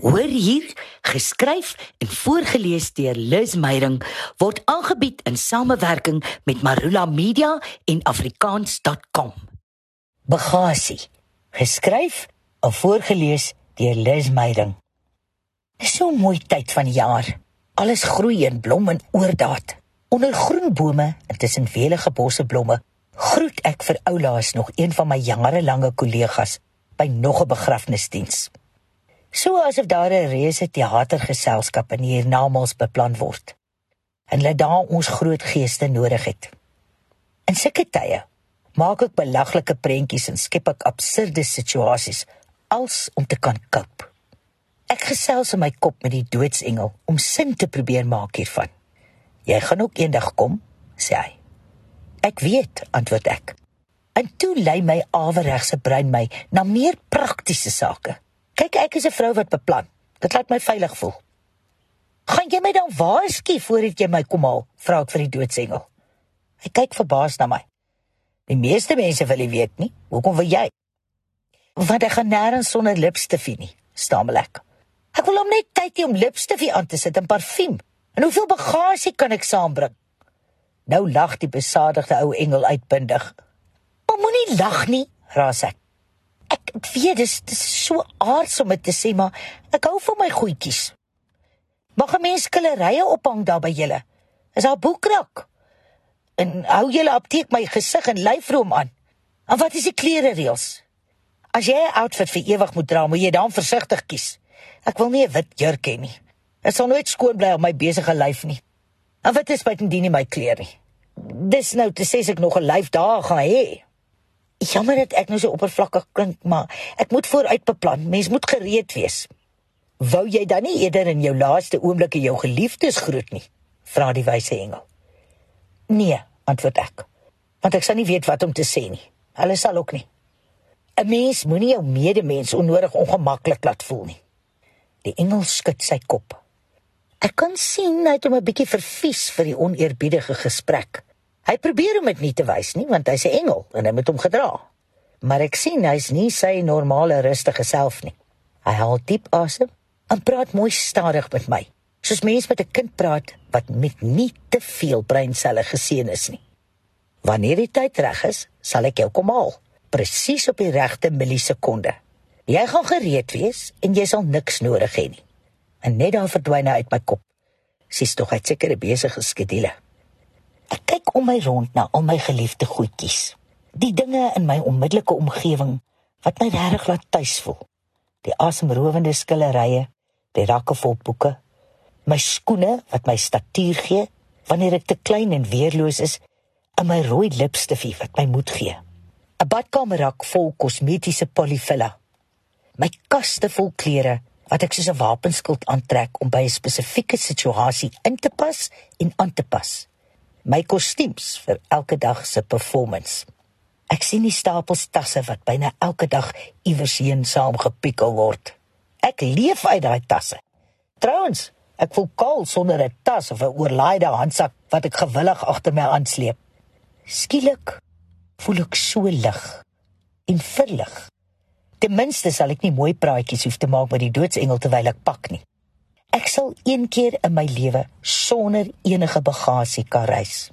Hoor hier, geskryf en voorgeles deur Liz Meyerink word aangebied in samewerking met Marula Media en afrikaans.com. Bagasie, geskryf en voorgeles deur Liz Meyerink. Dis so 'n mooi tyd van die jaar. Alles groei en blom in oordaat. Onder groen bome en tussen velige bosse blomme groet ek vir oulaas nog een van my jarelange kollegas by nog 'n begrafnisdiens. So asof daar 'n reuse teatergeselskap in hiernamaals beplan word. En laat daar ons groot geeste nodig het. In sulke tye maak ek belaglike prentjies en skep ek absurde situasies als om te kan koop. Ek gesels in my kop met die doodsengel om sin te probeer maak hiervan. Jy gaan ook eendag kom, sê hy. Ek weet, antwoord ek. En toe lei my aweregse brein my na meer praktiese sake. Kyk, ek is 'n vrou wat beplan. Dit laat my veilig voel. Gaan jy my dan waarsku voordat jy my kom haal? Vra ek vir die doodsengel. Hy kyk verbaas na my. Die meeste mense wil nie weet nie. Hoekom wil jy? Want ek gaan nêrens sonder lipstifie nie, stamel ek. Ek wil hom net tyd hê om lipstifie aan te sit en parfuum. En hoeveel bagasie kan ek saambring? Nou lag die besadigde ou engel uitbundig. Maar moenie lag nie, raas ek ek weet dis dis so aards om dit te sê maar ek hou van my goedjies. Mag 'n mens skillerye ophang daar by julle? Is daar boekrak? En hou julle apteek my gesig en lyfroom aan? En wat is die klere reëls? As jy 'n outfit vir ewig moet dra, moet jy dan versigtig kies. Ek wil nie 'n wit jurk hê nie. Dit sal nooit skoon bly op my besige lyf nie. En wat is buitendien nie my klere nie? Dis nou te sê ek nog 'n lyf daar gaan hê. Jammer dat ek nou so oppervlakkig klink, maar ek moet vooruit beplan. Mens moet gereed wees. Wou jy dan nie eerder in jou laaste oomblikke jou geliefdes groet nie? Vra die wyse engel. Nee, antwoord ek. Want ek sal nie weet wat om te sê nie. Hulle sal ook nie. 'n Mens moenie jou medemens onnodig ongemaklik laat voel nie. Die engel skud sy kop. Ek kan sien hy het hom 'n bietjie vervies vir die oneerbiedige gesprek. Hy probeer om dit nie te wys nie want hy's 'n engel en hy moet hom gedra. Maar ek sien hy's nie sy normale rustige self nie. Hy haal diep asem en praat mooi stadig met my. Soos mens met 'n kind praat wat met nie te veel breinselle geseën is nie. Wanneer die tyd reg is, sal ek jou kom haal, presies op die regte millisekonde. Jy gaan gereed wees en jy sal niks nodig hê nie. En net dan verdwyn hy uit my kop. Sies tog hy seker 'n besige skedule. Ek kyk om my rond na al my geliefde goedjies. Die dinge in my onmiddellike omgewing wat my regtig laat tuis voel. Die asemrowende skillerye, die rakke vol boeke, my skoene wat my statuur gee wanneer ek te klein en weerloos is, en my rooi lipstifie wat my moed gee. 'n Badkamerrak vol kosmetiese polyfilla. My kaste vol klere wat ek soos 'n wapenskild aantrek om by 'n spesifieke situasie in te pas en aan te pas my kostuums vir elke dag se performance. Ek sien die stapels tasse wat byna elke dag iewers heen saamgepikkel word. Ek leef uit daai tasse. Trouwens, ek voel kaal sonder 'n tas of 'n oorlaaide handsak wat ek gewillig agter my aansleep. Skielik voel ek so lig en verlig. Ten minste sal ek nie mooi praatjies hoef te maak met die doodsengel terwyl ek pak nie. Ek sal een keer in my lewe sonder enige bagasie kan reis.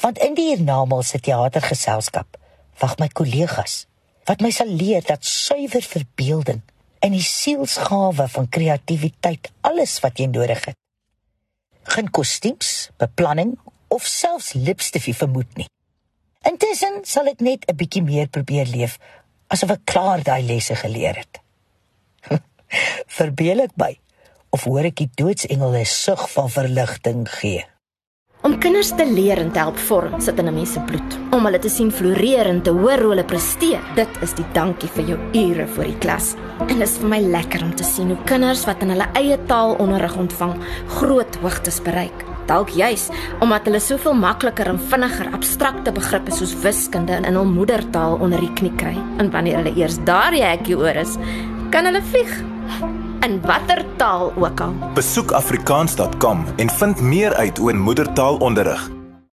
Want in die hiernamaals teatergeselskap wag my kollegas wat my sal leer dat suiwer verbeelding en die sielsgawe van kreatiwiteit alles wat jy nodig het. Geen kostuums, beplanning of selfs lipstifie vermoed nie. Intussen sal ek net 'n bietjie meer probeer leef asof ek klaar daai lesse geleer het. Verbeel ek my of hoor ek die doodsengel 'n sug van verligting gee. Om kinders te leer en te help vorm sit in 'n mens se bloed. Om hulle te sien floreer en te hoor hoe hulle presteer, dit is die dankie vir jou ure voor die klas. En dit is vir my lekker om te sien hoe kinders wat in hulle eie taal onderrig ontvang, groot hoogtes bereik. Dalk juis omdat hulle soveel makliker en vinniger abstrakte begrippe soos wiskunde in hul moedertaal onder die knie kry. En wanneer hulle eers daar hekkie oor is, kan hulle vlieg in watter taal ook al. Besoek afrikaans.com en vind meer uit oor moedertaalonderrig.